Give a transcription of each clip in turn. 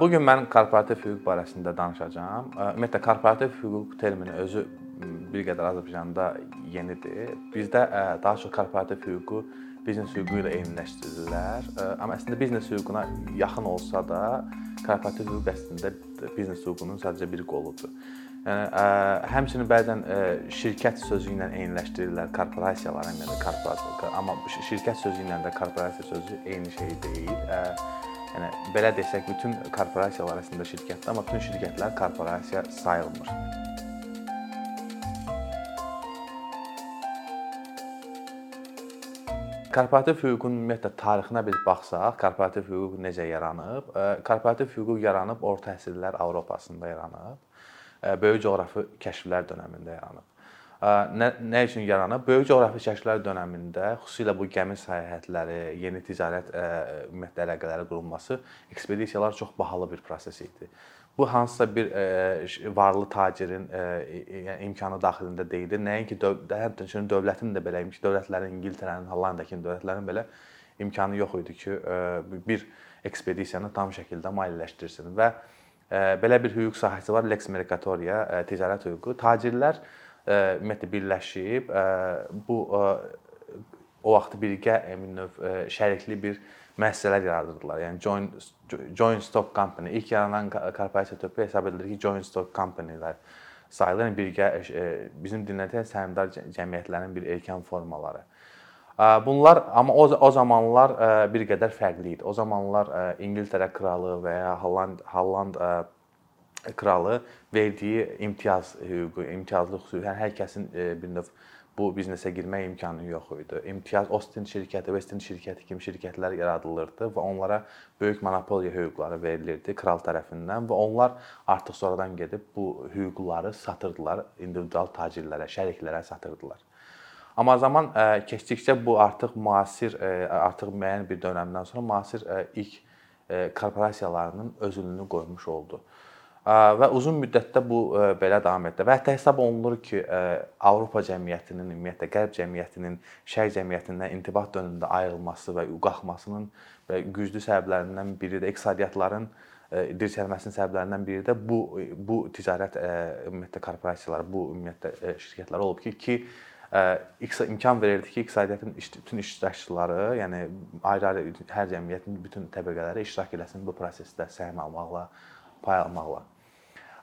Bu gün mən korporativ hüquq barəsində danışacağam. Ümumiyyətlə korporativ hüquq termini özü bir qədər Azərbaycanda yenidir. Bizdə daha çox korporativ hüququ biznes hüququ ilə eyniləşdirirlər. Amma əslində biznes hüququna yaxın olsa da, korporativ hüquq əslində biznes hüququnun sadəcə bir qoludur. Yəni həmçinin bəzən şirkət sözü ilə eyniləşdirirlər korporasiyalara, yəni korporasiya, amma şirkət sözü ilə də korporasiya sözü eyni şey deyil. Yəni belə desək, bütün korporasiyalar əslində şirkətdir, amma bütün şirkətlər korporasiya sayılmır. Korporativ hüququn ümumiyyətlə tarixinə biz baxsaq, korporativ hüquq necə yaranıb? Korporativ hüquq yaranıb orta əsrlər Avropasında yaranıb. Böyük coğrafi kəşflər dövründə yaranıb. Nə, nə üçün yaranıb? Böyük coğrafi kəşflər dövründə xüsusilə bu gəmi səyahətləri, yeni ticarət ümumiyyətlə əlaqələri qurulması ekspedisiyalar çox bahalı bir proses idi. Bu hansısa bir e, varlı tacirin yəni imkanı daxilində deyildi. Nəinki hətta dövlətin də belə, dövlətlərin İngiltərənin, Hollandiya kimi dövlətlərin belə imkanı yox idi ki, e, bir ekspedisiyanı tam şəkildə maliyyələşdirsin və belə bir hüquq sahəsi var, Lex Mercatoria, ticarət hüququ. Tacirlər ümumiyyətlə birləşib bu o vaxt birgə növ şərikli bir müəssisələr yaradırdılar. Yəni joint joint stock company ilk yaranan korporasiya tipli hesab edilir ki, joint stock company-lər sayılır. Yəni birgə bizim dildə səhmdar cəmiyyətlərin bir erkən formaları. Bunlar amma o, o zamanlar bir qədər fərqli idi. O zamanlar İngiltərə kralı və ya Holland Holland kralı verdiyi imtiyaz hüququ, imtiyazlı xüsusi, yəni hər kəsin bir növ bu biznesə girmək imkanı yox idi. İmtiyaz Austin şirkəti, Westin şirkəti kimi şirkətlər yaradılırdı və onlara böyük monopoliya hüquqları verilirdi kral tərəfindən və onlar artıq sonradan gedib bu hüquqları satırdılar individual tacirlərə, şəriklərə satırdılar. Amma zaman ə, keçdikcə bu artıq müasir artıq müəyyən bir dövrdən sonra müasir ilk korporasiyalarının özünlüyünü qoymuş oldu və uzun müddətdə bu belə davam etdi. Və hətta hesab olunur ki, Avropa cəmiyyətinin, ümumiyyətlə Qərb cəmiyyətinin Şərq cəmiyyətindən intibah dövründə ayrılması və qalxmasının və güclü səbəblərindən biri də iqtisadiyyatların dirçəlməsinin səbəblərindən biri də bu bu ticarət ümumiyyətlə korporasiyaları, bu ümumiyyətlə şirkətlər olub ki, ki imkan verirdi ki, iqtisadiyyatın bütün iştirakçıları, yəni ayrı-ayrı hər cəmiyyətin bütün təbəqələri iştirak eləsin bu prosesdə səhm almaqla, pay almaqla.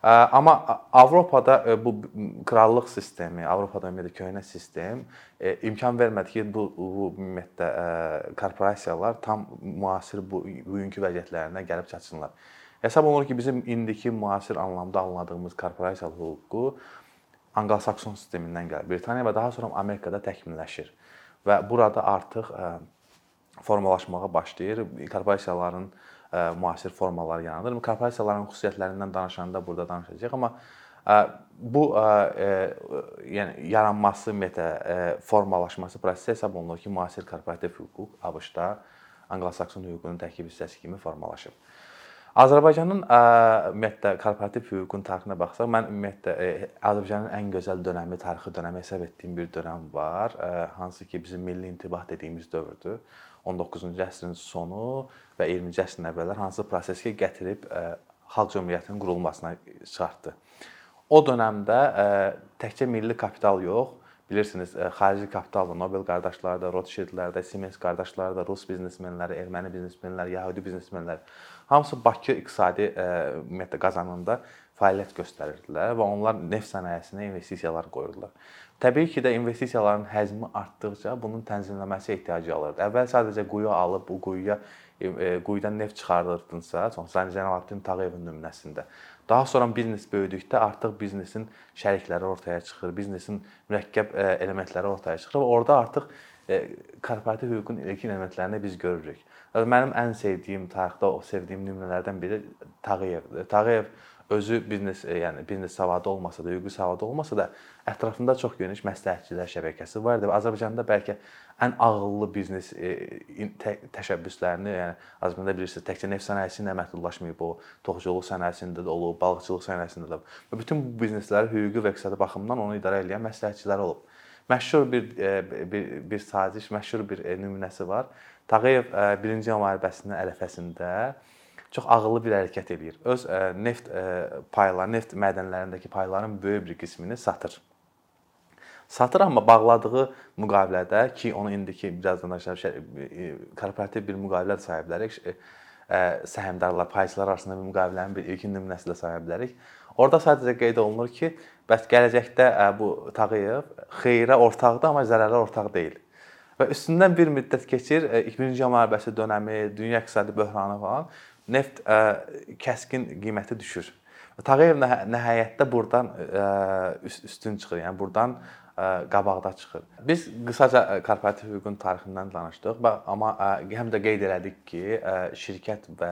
Amma Avropada bu krallıq sistemi, Avropada ümumiyyətlə köhnə sistem imkan vermədi ki, bu bu ümumiyyətlə korporasiyalar tam müasir bu bugünkü vəziyyətlərinə gəlib çatsınlar. Hesab olunur ki, bizim indiki müasir anlamda anladığımız korporasiya hüququ Anglo-Sakson sistemindən gəlir. Britaniya və daha sonra Amerikada təkmilləşir. Və burada artıq formalaşmağa başlayır. Korporasiyaların müasir formalar yaranır. Korporasiyaların xüsusiyyətlərindən danışanda burada danışacağıq, amma bu yəni yaranması, ümumiyyətlə formalaşması prosesi hesab olunur ki, müasir korporativ hüquq ABŞ-da Anglo-Sakson hüququnun tərkib hissəsi kimi formalaşıb. Azərbaycanın ümumiyyətlə korporativ hüququn tarixinə baxsaq, mən ümumiyyətlə Azərbaycanın ən gözəl dövrü, tarixi dövrü hesab etdiyim bir dövrəm var, hansı ki bizim milli intibah dediyimiz dövrdür. 19-cu əsrin sonu və 20-ci əsrin əvvəllər hansı prosesi gətirib xalq cəmiyyətinin qurulmasına çıxartdı. O dövrdə təkcə milli kapital yox, bilirsiniz, xarici kapital da, Nobel qardaşları da, Rothschildlər də, Siemens qardaşları da, rus biznesmenləri, erməni biznesmenləri, yəhudi biznesmenləri hamısı Bakı iqtisadi ümumiyyətlə qazanımında fəaliyyət göstərirdilər və onlar neft sənayesinə investisiyalar qoyurdular. Təbii ki də investisiyaların həcmi artdıqca bunun tənzimləməsi ehtiyacı alırdı. Əvvəl sadəcə quyu alıb bu quyuya e, quyudan neft çıxardırdınsa, məsələn Zeynalabdin Tağıyevin nümunəsində. Daha sonra biznes böyüdükdə artıq biznesin şərikləri ortaya çıxır, biznesin mürəkkəb e, elementləri ortaya çıxır və orada artıq e, korporativ hüququn ilkin elementlərini biz görürük. Mənim ən sevdiyim tarixdə o sevdiyim nümunələrdən biri Tağıyevdir. Tağıyev özü biznes e, yəni biznes savadı olmasa da, hüquqi savadı olmasa da ətrafında çox geniş məsləhətçilər şəbəkəsi var idi Azərbaycanda bəlkə ən ağıllı biznes e, təşəbbüslərini, yəni Azərbaycanda bilirsiniz, təkcə neft sənayesi ilə məhdudlaşmayıb, o toxuculuq sənayesində də olub, balıqçılıq sənayesində də. Və bütün bu biznesləri hüquqi və iqtisadi baxımdan onu idarə edən məsləhətçilər olub. Məşhur bir e, bir bir saziş, məşhur bir nümunəsi var. Tağıyev 1-ci müharibəsinin ərəfəsində çox ağıllı bir hərəkət eləyir. Öz neft payları, neft mədənlərindəki payların böyük bir qismini satır. Satır amma bağladığı müqavilədə ki, onu indiki birazdan danışacağam, korporativ bir müqavilə sahibləri səhmdarlar, payçılar arasında bir müqavilənin bir ilkin nümunəsi də saya bilərik. Orada sadəcə qeyd olunur ki, bəs gələcəkdə bu Tağıyev xeyrə ortaqdır, amma zərərə ortaq deyil. Və üstündən bir müddət keçir, 2-ci Dünya müharibəsi dönəmi, dünya iqtisadi böhranı falan, neft kəskin qiyməti düşür. Tağıyev nəhayətdə burdan üstün çıxır. Yəni burdan qabaqda çıxır. Biz qısaca korporativ hüququn tarixindən danışdıq, amma həm də qeyd elədik ki, şirkət və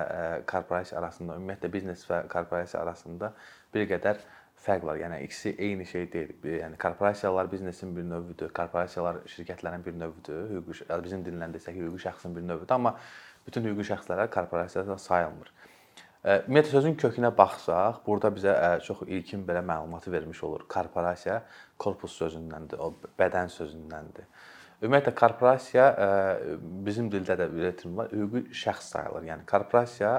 korporasiya arasında, ümumiyyətlə biznes və korporasiya arasında bir qədər fərq var. Yəni ikisi eyni şey deyil. Yəni korporasiyalar biznesin bir növüdür, korporasiyalar şirkətlərin bir növüdür. Hüquqi bizim dillə desək hüquqi şəxsin bir növüdür, amma bütün hüquqi şəxslərə korporasiya sayılmır. Ümumiyyətlə sözün kökünə baxsaq, burada bizə çox ilkin belə məlumatı vermiş olur. Korporasiya korpus sözündəndir, o bədən sözündəndir. Ümumiyyətlə korporasiya bizim dildə də belə termin var, hüquqi şəxs sayılır. Yəni korporasiya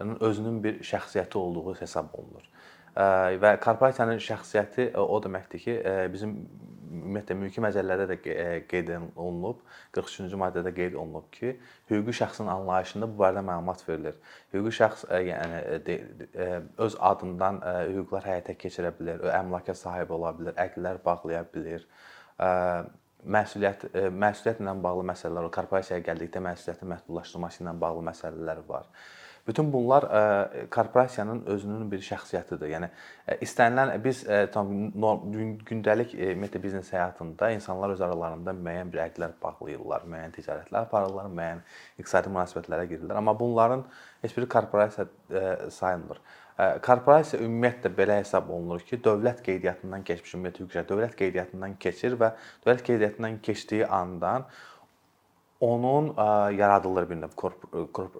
özünün bir şəxsiyyəti olduğu hesab olunur. Və korporasiyanın şəxsiyyəti o deməkdir ki, bizim ümumiyyətlə mülki məcəllələrdə də e, qeyd olunub, 43-cü maddədə qeyd olunub ki, hüquqi şəxsin anlayışında bu barədə məlumat verilir. Hüquqi şəxs e, yəni e, öz adından hüquqlar həyata keçirə bilər, əmlaka sahib ola bilər, əqdlər bağlaya bilər məsuliyyət məsuliyyətlə bağlı məsələlər, korporasiyaya gəldikdə məsuliyyətin məhdudlaşdırılması ilə bağlı məsələlər var. Bütün bunlar e, korporasiyanın özünün bir şəxsiyyətidir. Yəni e, istənilən biz e, tam gündəlik ümumiyyətlə biznes həyatında insanlar öz aralarında müəyyən bir əqdlər bağlayırlar, müəyyən ticarətlər aparırlar, müəyyən iqtisadi münasibətlərə girirlər. Amma bunların heç biri korporasiya sayılmır. Korporasiya ümumiyyətlə belə hesab olunur ki, dövlət qeydiyyatından keçmiş ümumiyyətlə dövlət qeydiyyatından keçir və dövlət qeydiyyatından keçdiyi andan onun yaradılır bir növ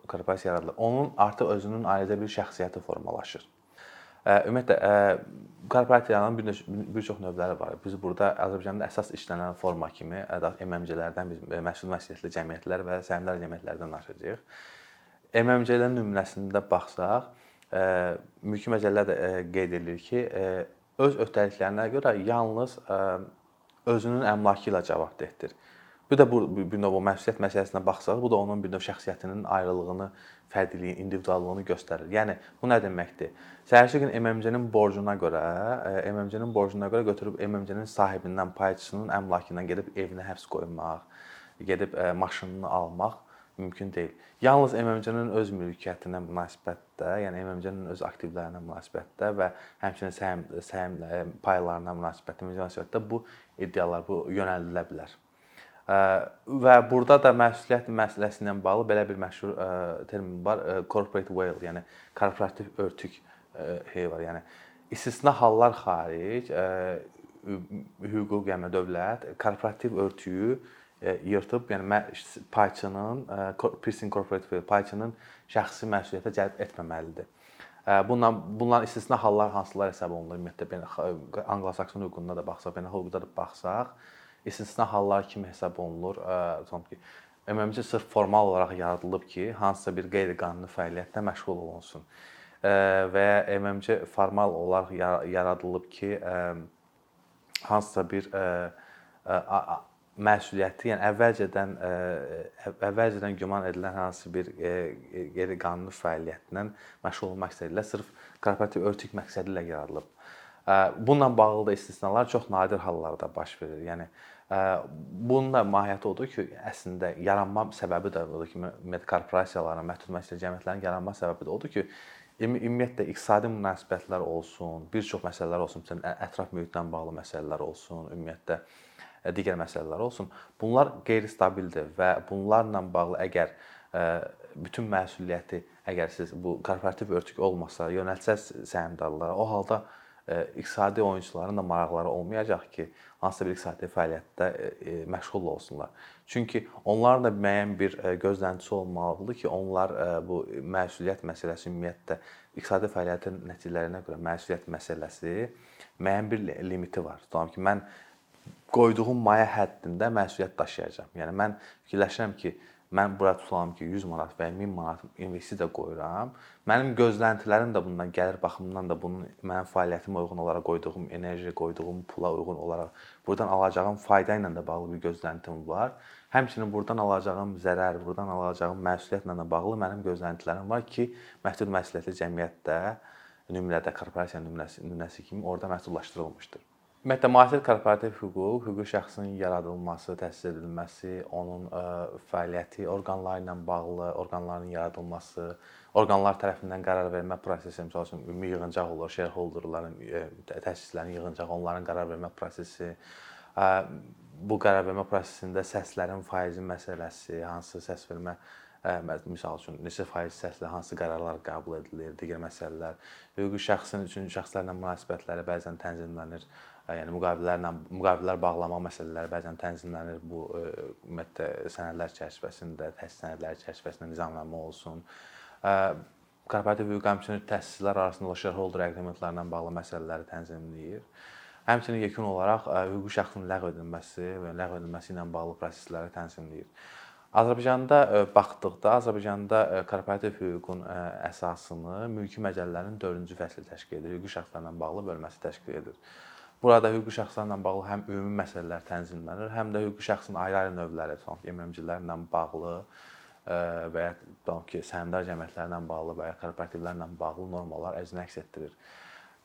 korporasiya yaradılır. Onun artıq özünün ayrıca bir şəxsiyyəti formalaşır. Ümumiyyətlə korporasiyanın bir, bir çox növləri var. Biz burada Azərbaycanda əsas işlənən forma kimi MMC-lərdən biz məsul məsuliyyətli cəmiyyətlər və səhmdar cəmiyyətlərdən danışacağıq. MMC-lərin nümunəsində baxsaq, mülki məcəllə də qeyd edilir ki, öz öhdəliklərinə görə yalnız özünün əmlakı ilə cavabdehdir. Bu da bu bir növ o məsuliyyət məsələsinə baxsaq, bu da onun bir növ şəxsiyyətinin ayrılığını, fərdiliyi, individuallığını göstərir. Yəni bu nə deməkdir? Səhərçi gün MMC-nin borcuna görə, e, MMC-nin borcuna görə götürüb MMC-nin sahibindən, payçısının əmlakından gedib evinə həbs qoymaq, gedib e, maşınını almaq mümkün deyil. Yalnız MMC-nin öz mülkiyyətinə münasibətdə, yəni MMC-nin öz aktivlərinə münasibətdə və həmçinin səhəm səhəm e, paylarına münasibətdə, münasibətdə bu iddialar bu yönəldilə bilər. Və burada da məsuliyyət məsələsi ilə bağlı belə bir məşhur termin var, corporate veil, yəni korporativ örtük hey var. Yəni istisna hallar xaric hüquq, yəni dövlət korporativ örtüyü yırtıb, yəni payçının piercing corporate veil payçının şəxsi məsuliyyətə cəlb etməməlidir. Bundan bunlar istisna hallar hansılar hesab olunur? Ümumiyyətlə Anglo-Sakson hüququnda da baxsaq, beynəlxalq hüquqda da baxsaq, istisna hallar kimi hesab olunur. Tutaq ki, MMC sırf formal olaraq yaradılıb ki, hansısa bir qeyri-qanuni fəaliyyətlə məşğul olunsun. Və ya MMC formal olaraq yaradılıb ki, hansısa bir məsuliyyəti, yəni əvvəlcədən əvvəlcədən güman edilən hansı bir qeyri-qanuni fəaliyyətlə məşğul olmaq istədilə sırf korporativ örtük məqsədi ilə yaradılıb. Bununla bağlı da istisnalar çox nadir hallarda baş verir. Yəni Bunun da mahiyyəti odur ki, əslində yaranma səbəbi də odur ki, ümumiyyətlə korporasiyaların, məhdud məsuliyyətli cəmiyyətlərin yaranma səbəbi də odur ki, ümumiyyətlə iqtisadi münasibətlər olsun, bir çox məsələlər olsun, məsələn, ətraf mühitlə bağlı məsələlər olsun, ümumiyyətlə digər məsələlər olsun. Bunlar qeyri-stabildir və bunlarla bağlı əgər bütün məsuliyyəti əgər siz bu korporativ örtük olmasa, yönəltsəz səhmdarlara, o halda iqtisadi oyunçuların da maraqları olmayacaq ki, hansısa bir iqtisadi fəaliyyətdə məşğul olsunlar. Çünki onların da müəyyən bir gözləntisi olmalıdır ki, onlar bu məsuliyyət məsələsi ümumiyyətlə iqtisadi fəaliyyətin nəticələrinə görə məsuliyyət məsələsi müəyyən bir limiti var. Tutaq ki, mən qoyduğum maya həddində məsuliyyət daşıyacağam. Yəni mən fikirləşirəm ki, mən bura tutulam ki, 100 manat və ya 1000 manat investisiya qoyuram. Mənim gözləntilərim də bundan gəlir baxımından da bunun mənim fəaliyyətimə uyğun olaraq qoyduğum enerji, qoyduğum pula uyğun olaraq burdan alacağım fayda ilə də bağlı bir gözləntim var. Həmçinin burdan alacağım zərər, burdan alacağım məsuliyyətlə də bağlı mənim gözləntilərim var ki, məhdud məsuliyyətli cəmiyyətdə nümunədə korporasiya nümunəsi, nümunəsi kimi orada məhdudlaşdırılmışdır. Müasir korporativ hüquq, hüquqi şəxsin yaradılması, təsis edilməsi, onun ə, fəaliyyəti, orqanları ilə bağlı, orqanların yaradılması, orqanlar tərəfindən qərar vermə prosesi, məsəl üçün ümumi yığıncaq olur, shareholderların, təsislərin yığıncağı, onların qərar vermə prosesi, ə, bu qərar vermə prosesində səslərin faizi məsələsi, hansı səs vermə misal üçün neçə faiz səslə hansı qərarlar qəbul edilir, digər məsələlər, hüquqi şəxsin üçün şəxslərlə münasibətləri bəzən tənzimlənir. Yəni müqavilələrlə müqavilələr bağlama məsələləri bəzən tənzimlənir. Bu ümumiyyətlə sənədlər çərçivəsində, təhsil sənədləri çərçivəsində nizamlanma olsun. Korporativ hüquq həmçinin təsislər arasında shareholder agreementlərlə bağlı məsələləri tənzimləyir. Həmçinin yekun olaraq hüquqi şəxsin ləğv edilməsi və ləğv edilməsi ilə bağlı prosesləri tənzimləyir. Azərbaycanda baxdıqda Azərbaycanda korporativ hüququn əsasını mülki məcəllələrin 4-cü fəsli təşkil edir. Hüquqi şəxslərlə bağlı bölməsi təşkil edir. Burada hüquqi şəxslərlə bağlı həm ümumi məsələlər tənzimlənir, həm də hüquqi şəxsin ayrı-ayrı növləri, yəni məsələn, MMC-lərlə bağlı e, və ya tutaq ki, səhmdar cəmiyyətlərlə bağlı və ya korporativlərlə bağlı normalar əzini əks etdirir.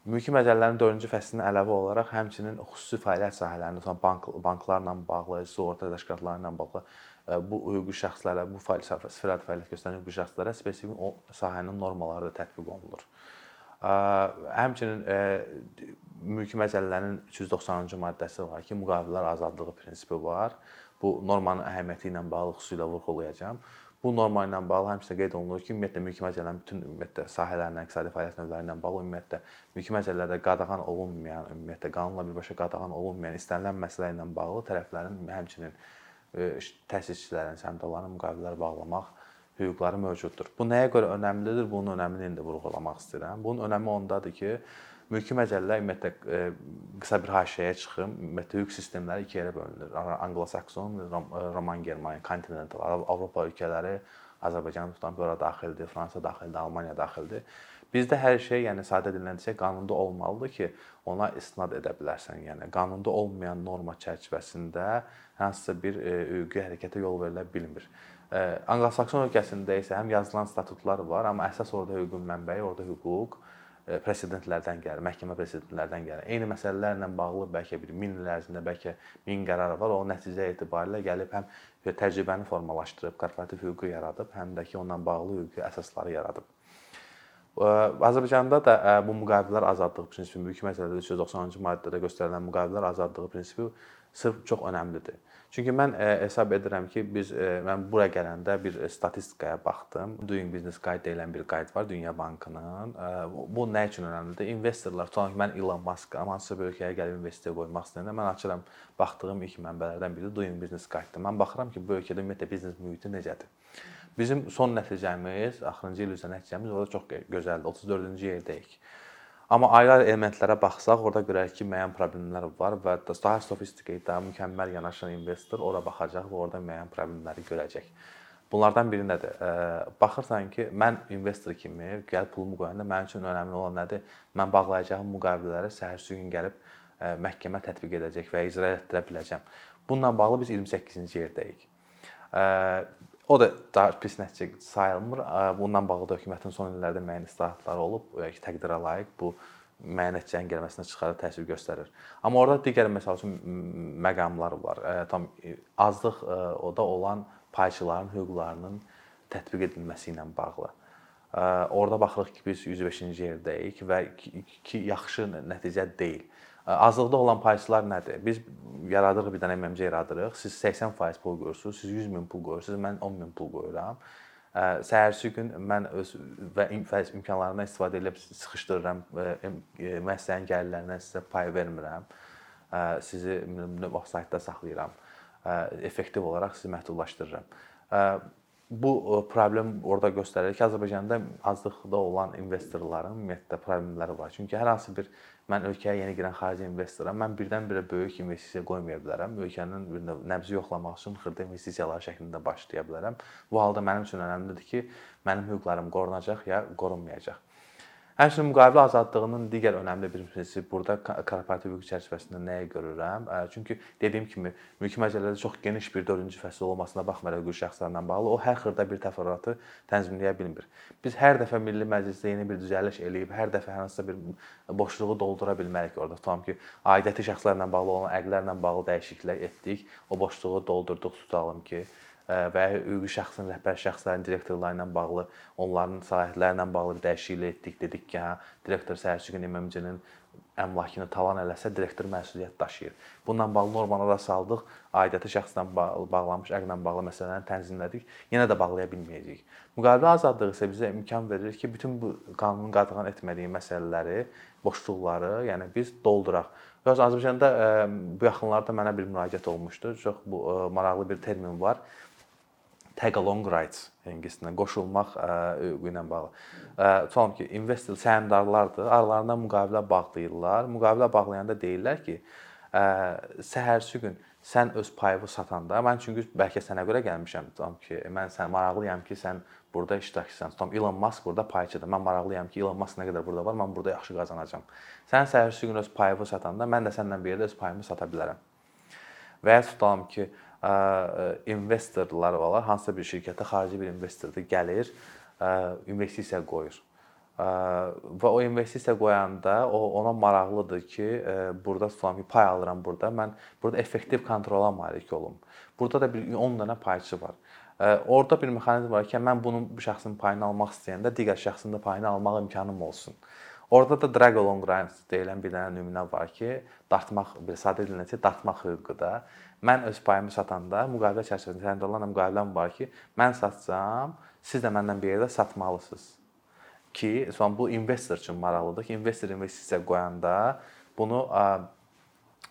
Mülki məcəllənin 4-cü fəslinə əlavə olaraq həmçinin xüsusi fəaliyyət sahələrində, məsələn, bank banklarla bağlı, sığorta təşkilatları ilə bağlı e, bu hüquqi şəxslərə, bu fəaliyyət sferada fəaliyyət göstərən hüquqi şəxslərə spesifik o sahənin normaları da tətbiq olunur. Həmçinin mülki məcəllələrin 390-cı maddəsi var ki, müqavilələr azadlığı prinsipi var. Bu normanın əhəmiyyəti ilə bağlı xüsusilə vurğulayacağam. Bu norma ilə bağlı həmçinin qeyd olunur ki, ümumiyyətlə mülki məcəllələrin bütün ümumiyyətlə sahələrlə, iqtisadi fəaliyyət növləri ilə bağlı ümumiyyətlə mülki məcəllələrdə qadağan olunmayan, ümumiyyətlə qanunla birbaşa qadağan olunmayan istənilən məsələ ilə bağlı tərəflərin həmçinin təsisçilərin, səhmdarların müqavilələr bağlamaq hüquqları mövcuddur. Bu nəyə görə önəmlidir? Bunun önəmini indi vurğulamaq istəyirəm. Bunun önəmi ondadır ki, mülki məcəllə ümumiyyətlə qısa bir haşiyəyə çıxım. Ümumiyyətlə hüquq sistemləri iki yerə bölünür. Anglo-Sakson, Roman Germaniya, kontinental Avropa ölkələri Azərbaycan tutan bura daxildir, Fransa daxildir, Almaniya daxildir. Bizdə hər şey, yəni sadə dillə desək, qanunda olmalıdır ki, ona istinad edə bilərsən. Yəni qanunda olmayan norma çərçivəsində hansısa bir e, hüquqi hərəkətə yol verilə bilmir. Anglo-Sakson ölkəsində isə həm yazılan statutlar var, amma əsas orada hüququn mənbəyi, orada hüquq presedentlərdən gəlir, məhkəmə presedentlərdən gəlir. Eyni məsələlərlə bağlı bəlkə bir 1000 il ərzində bəlkə 1000 qərar var. O nəticə etibarilə gəlib həm təcrübəni formalaşdırıb, korporativ hüququ yaradıb, həm də ki, onunla bağlı hüquqi əsasları yaradıb. Azərbaycanda da bu müqavilələr azadlığı prinsipi mülki məsələdə 390-cı maddədə göstərilən müqavilələr azadlığı prinsipi sırf çox önəmlidir. Çünki mən hesab edirəm ki, biz mən bura gələndə bir statistikaya baxdım. Doing Business Guide deyilən bir qayda var Dünya Bankının. Bu nə üçün önəmlidir? İnvestorlar, tutaq ki, mən Elon Musk hansısa bir ölkəyə gəlib investisiya qoymaq istəyəndə mən açıram, baxdığım ilk mənbələrdən biri Doing Business Guide-dır. Mən baxıram ki, bu ölkədə ümumiyyətlə biznes mühiti necədir? Bizim son nəticəmiz, axırıncı il üzrə nəticəmiz orada çox gözəldir. 34-cü yerdəyik. Amma ayrı elementlərə baxsaq, orada görərik ki, müəyyən problemlər var və daha sofistikate, daha mükəmməl yanaşan investor ora baxacaq və orada müəyyən problemləri görəcək. Bunlardan biri nədir? Baxırsan ki, mən investor kimi gəlib pulumu qoyanda mənim üçün önəmli olan nədir? Mən bağlayacağım müqavilələri səhər gün gəlib məhkəmə tətbiq edəcək və icra etdirə biləcəm. Bununla bağlı biz 28-ci yerdəyik. O da daha pis nəticə sayılmır. Bundan bağlı da hökumətin son illərdə müəyyən islahatları olub, ki, təqdirə layiq bu müəyyən nəticənin gəlməsinə çıxarıb təsir göstərir. Amma orada digər məsəl üçün məqamlar var. Tam azlıq o da olan payçıların hüquqlarının tətbiq edilməsi ilə bağlı. Orada baxırıq ki, biz 105-ci yerdəyik və ki, yaxşı nəticə deyil. Azlıqda olan payçılar nədir? Biz yaradırıq bir dənə MMC yaradırıq. Siz 80% pul qoyursunuz, siz 100 min pul qoyursunuz, mən 10 min pul qoyuram. Səhərsi gün mən öz və faiz imkanlarından istifadə edib sıxışdırıram, müəssisənin gəlirlərindən sizə pay vermirəm. Sizi offside-da saxlayıram. Effektiv olaraq sizi məhdudlaşdırıram. Bu problem orada göstərir ki, Azərbaycanda azlıqda olan investorların ümumiyyətlə problemləri var. Çünki hər hansı bir mən ölkəyə yeni girən xarici investoram, mən birdən-birə böyük investisiya qoymaya bilərəm. Ölkənin bir nəbzi yoxlamaq üçün xırda investisiyalar şəklində başlaya bilərəm. Bu halda mənim üçün əhəmiylidir ki, mənim hüquqlarım qorunacaq ya qorunmayacaq. Həmçinin müqavilə azadlığının digər önəmli bir prinsipi burada korporativ hüquq çərçivəsində nəyi görürəm? Çünki dediyim kimi, mülki məcəllədə çox geniş bir 4-cü fəsil olmasına baxmayaraq hüquqi şəxslərlə bağlı o hər xırda bir təfərrüatı tənzimləyə bilmir. Biz hər dəfə Milli Məclisdə yeni bir düzəliş eləyib, hər dəfə hansısa bir boşluğu doldura bilmərik orada. Tutam ki, aidiyyəti şəxslərlə bağlı olan əqdlərlə bağlı dəyişikliklər etdik, o boşluğu doldurduq, tutalım ki, və hüquqi şəxsin rəhbər şəxslərin direktorları ilə bağlı, onların səlahiyyətləri ilə bağlı bir dəyişiklik etdik. Dedik ki, hə, direktor sərçigin İMMC-nin əmlakını talan eləsə direktor məsuliyyət daşıyır. Bununla bağlı normalara saldıq, aidiyyəti şəxslə bağlanmış əqdlə bağlı məsələni tənzimlədik. Yenə də bağlaya bilməyəcəyik. Müqavilə azadlığı isə bizə imkan verir ki, bütün bu qanunun qadağan etmədiyi məsələləri, boşluqları, yəni biz dolduraq. Yox, Azərbaycanda bu yaxınlarda mənə bir müraciət olmuşdu. Çox bu maraqlı bir termin var tag along rights ingiliscəsindən qoşulmaq hüququ ilə bağlı. Tutalım ki, investor səhmdarlardır, aralarında müqavilə bağlayırlar. Müqavilə bağlayanda deyirlər ki, səhərsi gün sən öz payını satanda, mən çünki bəlkə sənə görə gəlmişəm, tutam ki, mən sən maraqlıyam ki, sən burada iştirakçısan. Tutam Elon Musk burada payçıdır. Mən maraqlıyam ki, Elon Musk nə qədər burada var, mən burada yaxşı qazanacağam. Sən səhərsi gün öz payını satanda, mən də səndən bir yerdə öz payımı sata bilərəm. Və ya tutalım ki, investorlar var, hansısa bir şirkətə xarici bir investordur gəlir, investisiya qoyur. Və o investisiya qoyanda o ona maraqlıdır ki, burada tutulam ki, pay alıram burada. Mən burada effektiv kontrola malik olum. Burada da bir 10 dənə payçı var. Orda bir mexanizm var ki, mən bunun bu şəxsin payını almaq istəyəndə digər şəxsin də payını almaq imkanım olsun. Orada da drag along rights deyilən bir dənə nümunə var ki, dartmaq, bir sadə dillə dartmaq hüququ da Mən öz payımı satanda müqavilə çərçivəsində səhmdarlarla müqaviləm var ki, mən satsam, siz də məndən bir yerdə satmalısınız. Ki, son bu investor üçün maraqlıdır ki, investor investisiya qoyanda bunu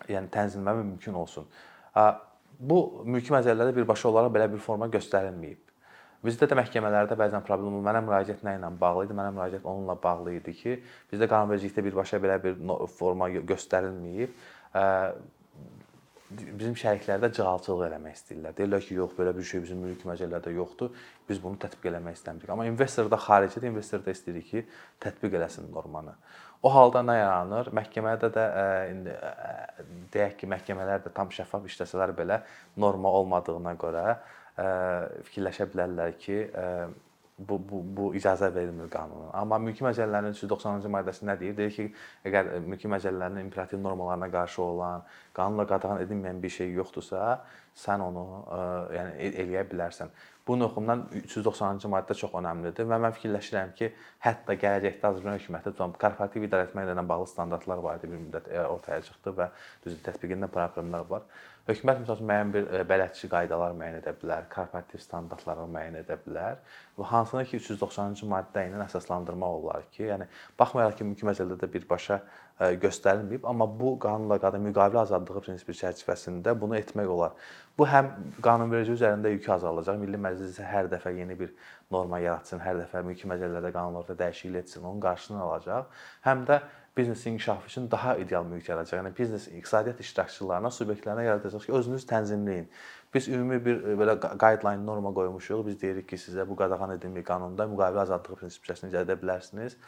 yəni tənzimləmə mümkün olsun. Bu mülki məcəllələrdə birbaşa olaraq belə bir forma göstərilməyib. Bizdə də məhkəmələrdə bəzən problem olur. Mənə müraciət nə ilə bağlı idi? Mənə müraciət onunla bağlı idi ki, bizdə qanunvericilikdə birbaşa belə bir forma göstərilməyib bizim şəriklərdə cığalçılıq eləmək istəyirlər. Deyirlər ki, yox, belə bir şey bizim mülki məcəllədə yoxdur. Biz bunu tətbiq eləmək istəmirik. Amma investor da xaricidə, investor da istəyir ki, tətbiq eləsin normanı. O halda nə yaranır? Məhkəmədə də indi deyək ki, məhkəmələr də tam şəffaf işləsələr belə norma olmadığına görə fikirləşə bilərlər ki, bu bu bu icazə verilmir qanunun. Amma mülki məcəllərin 390-cı maddəsi nə deyir? Deyir ki, əgər mülki məcəllərin imperativ normalarına qarşı olan, qanunla qadağan edilməyən bir şey yoxdursa, sən onu ə, yəni eləyə bilərsən. Bu nöqtədən 390-cı maddə çox əhəmilidir və mən fikirləşirəm ki, hətta gələcəkdə Azərbaycan hökuməti tutun korporativ idarəetmə ilə bağlı standartlar var idi bir müddət ortaya çıxdı və düzdür tətbiqində problemlər var. Hökumət məsəl üçün müəyyən bir bələdçi qaydalar müəyyən edə bilər, korporativ standartları müəyyən edə bilər və hansına ki 390-cı maddə ilə əsaslandırmaq olar ki, yəni baxmayaraq ki, mülki məcəllədə birbaşa göstərilməyib, amma bu qanunla qadın müqavilə azadlığı prinsipi çərçivəsində bunu etmək olar. Bu həm qanunverici üzərində yükü azaldacaq, Milli Məclis hər dəfə yeni bir norma yaratsın, hər dəfə mülki məcəllələrdə, qanunlarda dəyişiklik etsin, onun qarşısını alacaq. Həm də biznes inkişafı üçün daha ideal mühit yaradacaq. Yəni biznes iqtisadiyyat iştirakçılarına, subyektlərinə yaradacaq ki, özünüz tənzimləyin. Biz ümumi bir e, belə guideline norma qoymuşuq. Biz deyirik ki, sizə bu qadağan edilmiş qanunda müqavilə azadlığı prinsiplərini icra edə bilərsiniz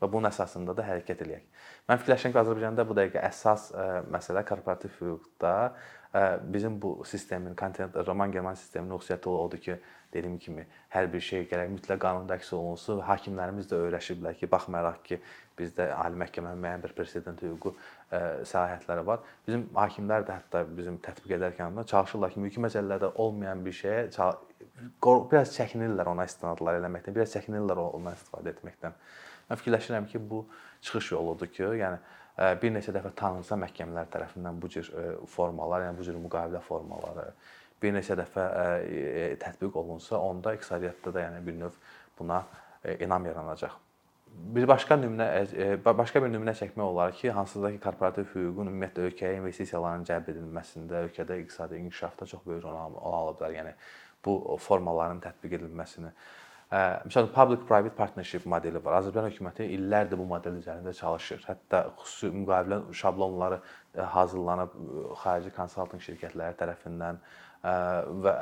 və bunun əsasında da hərəkət eləyək. Mən fikirləşirəm ki, Azərbaycanda bu dəqiqə əsas ə, e, məsələ korporativ hüquqda ə, e, bizim bu sistemin, kontent roman german sisteminin xüsusiyyəti odur ki, dediyim kimi hər bir şey gərək mütləq qanunda əks olunsun. Hakimlərimiz də öyrəşiblər ki, baxmayaraq ki, bizdə ali məhkəmənin müəyyən bir president hüququ ə, səlahiyyətləri var. Bizim hakimlər də hətta bizim tətbiq edərkən də çalışırlar ki, mülki məsələlərdə olmayan bir şeyə biraz çəkinirlər ona istinadlar eləməkdən, biraz çəkinirlər ondan istifadə etməkdən. Mən fikirləşirəm ki, bu çıxış yoludur ki, yəni bir neçə dəfə tanınsa məhkəmələr tərəfindən bu cür formalar, yəni bu cür müqavilə formaları bir neçə dəfə tətbiq olunsa, onda iqtisadiyyatda da yəni bir növ buna inam yaranacaq. Bir başqa nümunə başqa bir nümunə çəkmək olar ki, hansısa ki, korporativ hüququn ümumiyyətlə ölkəyə investisiyaların cəlb edilməsində, ölkədə iqtisadi inkişafda çox böyük rol ala bilər. Yəni bu formaların tətbiq edilməsini. Məsələn, public-private partnership modeli var. Azərbaycan hökuməti illərdir bu model üzərində çalışır. Hətta xüsusi müqavilə şablonları hazırlanıb xarici konsaltinq şirkətləri tərəfindən və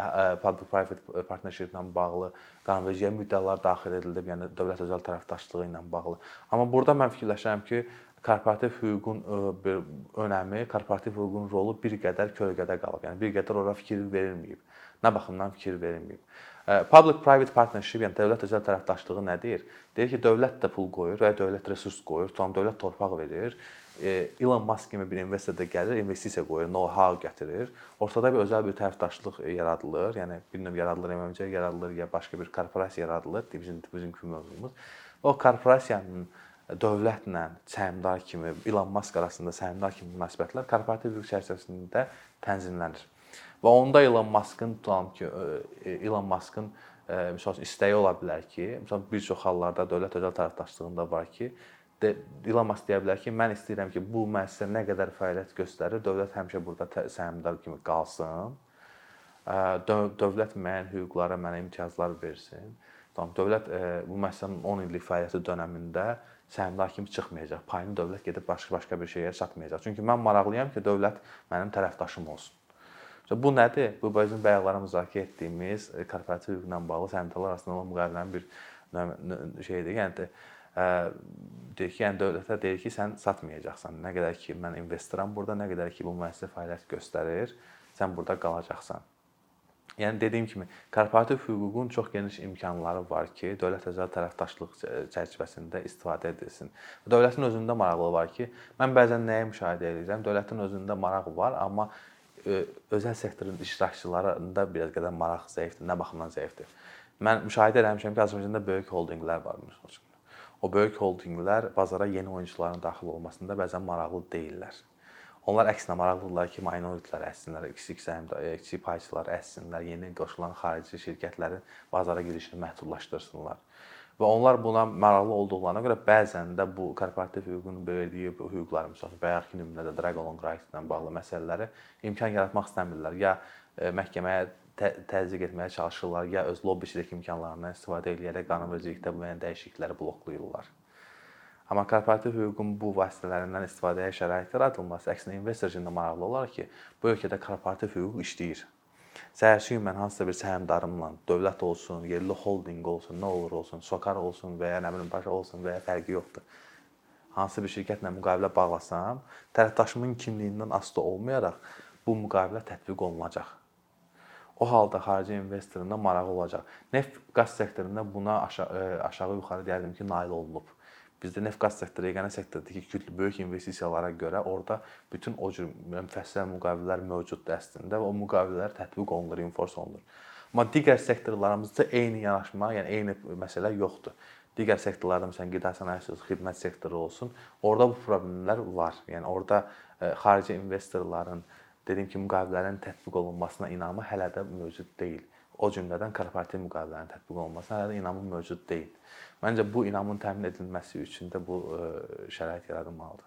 public-private partnership-lə bağlı qanunvericiliyə müddəalar daxil edilib, yəni dövlət özəl tərəfdaşlığı ilə bağlı. Amma burada mən fikirləşirəm ki, korporativ hüququn önəmi, korporativ hüququn rolu bir qədər kölgədə qalıb. Yəni bir qədər ora fikir verilməyib. Nə baxımdan fikir verilməyib? Public-private partnership, yəni dövlət özəl tərəfdaşlığı nə deyir? Deyir ki, dövlət də pul qoyur və dövlət resurs qoyur, tam dövlət torpaq verir. Elon Musk kimi bir investor da gəlir, investisiya qoyur, know-how gətirir. Ortada bir özəl bir tərəfdaşlıq yaradılır. Yəni bir növ yaradılır, MMC yaradılır ya başqa bir korporasiya yaradılır. Bizim bizim kimi mövzumuz. O korporasiyanın dövlətlə səhmdar kimi, Elon Musk arasında səhmdar kimi münasibətlər korporativ hüquq çərçivəsində tənzimlənir. Və onda Elon Muskın tutalım ki, Elon Muskın məsəl istəyi ola bilər ki, məsələn bir çox hallarda dövlət özəl tərəfdaşlığında var ki, Elon Musk deyə bilər ki, mən istəyirəm ki, bu müəssisə nə qədər fəaliyyət göstərir, dövlət həmişə burada səhmdar kimi qalsın. Dövlət müəyyən hüquqlara mənə imtiyazlar versin. Tamam, dövlət bu müəssisənin 10 illik fəaliyyəti dövründə səhmdar kimi çıxmayacaq. Payını dövlət gedib başqa-başqa bir şeyə satmayacaq. Çünki mən maraqlıyam ki, dövlət mənim tərəfdaşım olsun. Bu nədir? Bu bizim bayaqlara müzakirə etdiyimiz korporativ hüquqla bağlı səhmdarlar arasında olan müqavilənin bir şeydir. Yəni deyir ki, yəni dövlətə deyir ki, sən satmayacaqsan. Nə qədər ki mən investoram burada, nə qədər ki bu müəssisə fəaliyyət göstərir, sən burada qalacaqsan. Yəni dediyim kimi, korporativ hüququn çox geniş imkanları var ki, dövlət özəl tərəfdaşlıq çərçivəsində istifadə edilsin. Dövlətin özündə marağı var ki, mən bəzən nəyi müşahidə edirəm? Dövlətin özündə maraq var, amma özəl sektorun iştirakçılarında biraz qədər maraq zəifdir. Nə baxımdan zəifdir? Mən müşahidə etmişəm ki, Azərbaycanda böyük holdinqlər var məsələn. O böyük holdinqlər bazara yeni oyunçuların daxil olmasında bəzən maraqlı deyillər. Onlar əksinə maraqlıdırlar ki, minoritlər əssinlər, kiçik səhmdə, kiçik payçılar əssinlər, yeni qoşulan xarici şirkətlərin bazara girişini məhdudlaşdırsınlar. Və onlar buna maraqlı olduqlarına görə bəzən də bu korporativ hüququn verdiyi hüquqlar, məsələn, bayaqki nümunədə Dragon Rights-la bağlı məsələləri imkan yaratmaq istəmirlər. Ya e, məhkəməyə tə təzyiq etməyə çalışırlar, ya öz lobbiçilik imkanlarından istifadə edərək qanunvericilikdə müəyyən dəyişiklikləri bloklayırlar. Amma korporativ hüququn bu vasitələrindən istifadəyə şərait yaradılması əksinə investor üçün də maraqlı olar ki, bu ölkədə korporativ hüquq işləyir. Səhərçi mən hansısa bir səhmdarımla, dövlət olsun, yerli holdinq olsun, nə olur olsun, Sokar olsun və ya nə bilim başqa olsun və ya fərqi yoxdur. Hansısa bir şirkətlə müqavilə bağlasam, tərəfdaşımın kimliyindən asılı olmayaraq bu müqavilə tətbiq olunacaq. O halda xarici investorun da marağı olacaq. Neft qaz sektorunda buna aşağı aşağı yuxarı deyərdim ki, nail olunub. Bizdə neft qaz sektoru, yeganə sektordur ki, böyük investisiyalara görə orada bütün o cür müfəssəl müqavilələr mövcuddur əslində və o müqavilələr tətbiq olunur, enforce olunur. Amma digər sektorlarımızda eyni yanaşma, yəni eyni məsələ yoxdur. Digər sektorlarda məsələn qida sənayesi olsun, xidmət sektoru olsun, orada bu problemlər var. Yəni orada e, xarici investorların dediyim kimi müqavilələrin tətbiq olunmasına inamı hələ də mövcud deyil. O cümlədən korporativ müqavilələrin tətbiq olunmasına hələ də inamı mövcud deyil. Məncə bu inamın təmin edilməsi üçün də bu e, şərait yaradılmalıdır.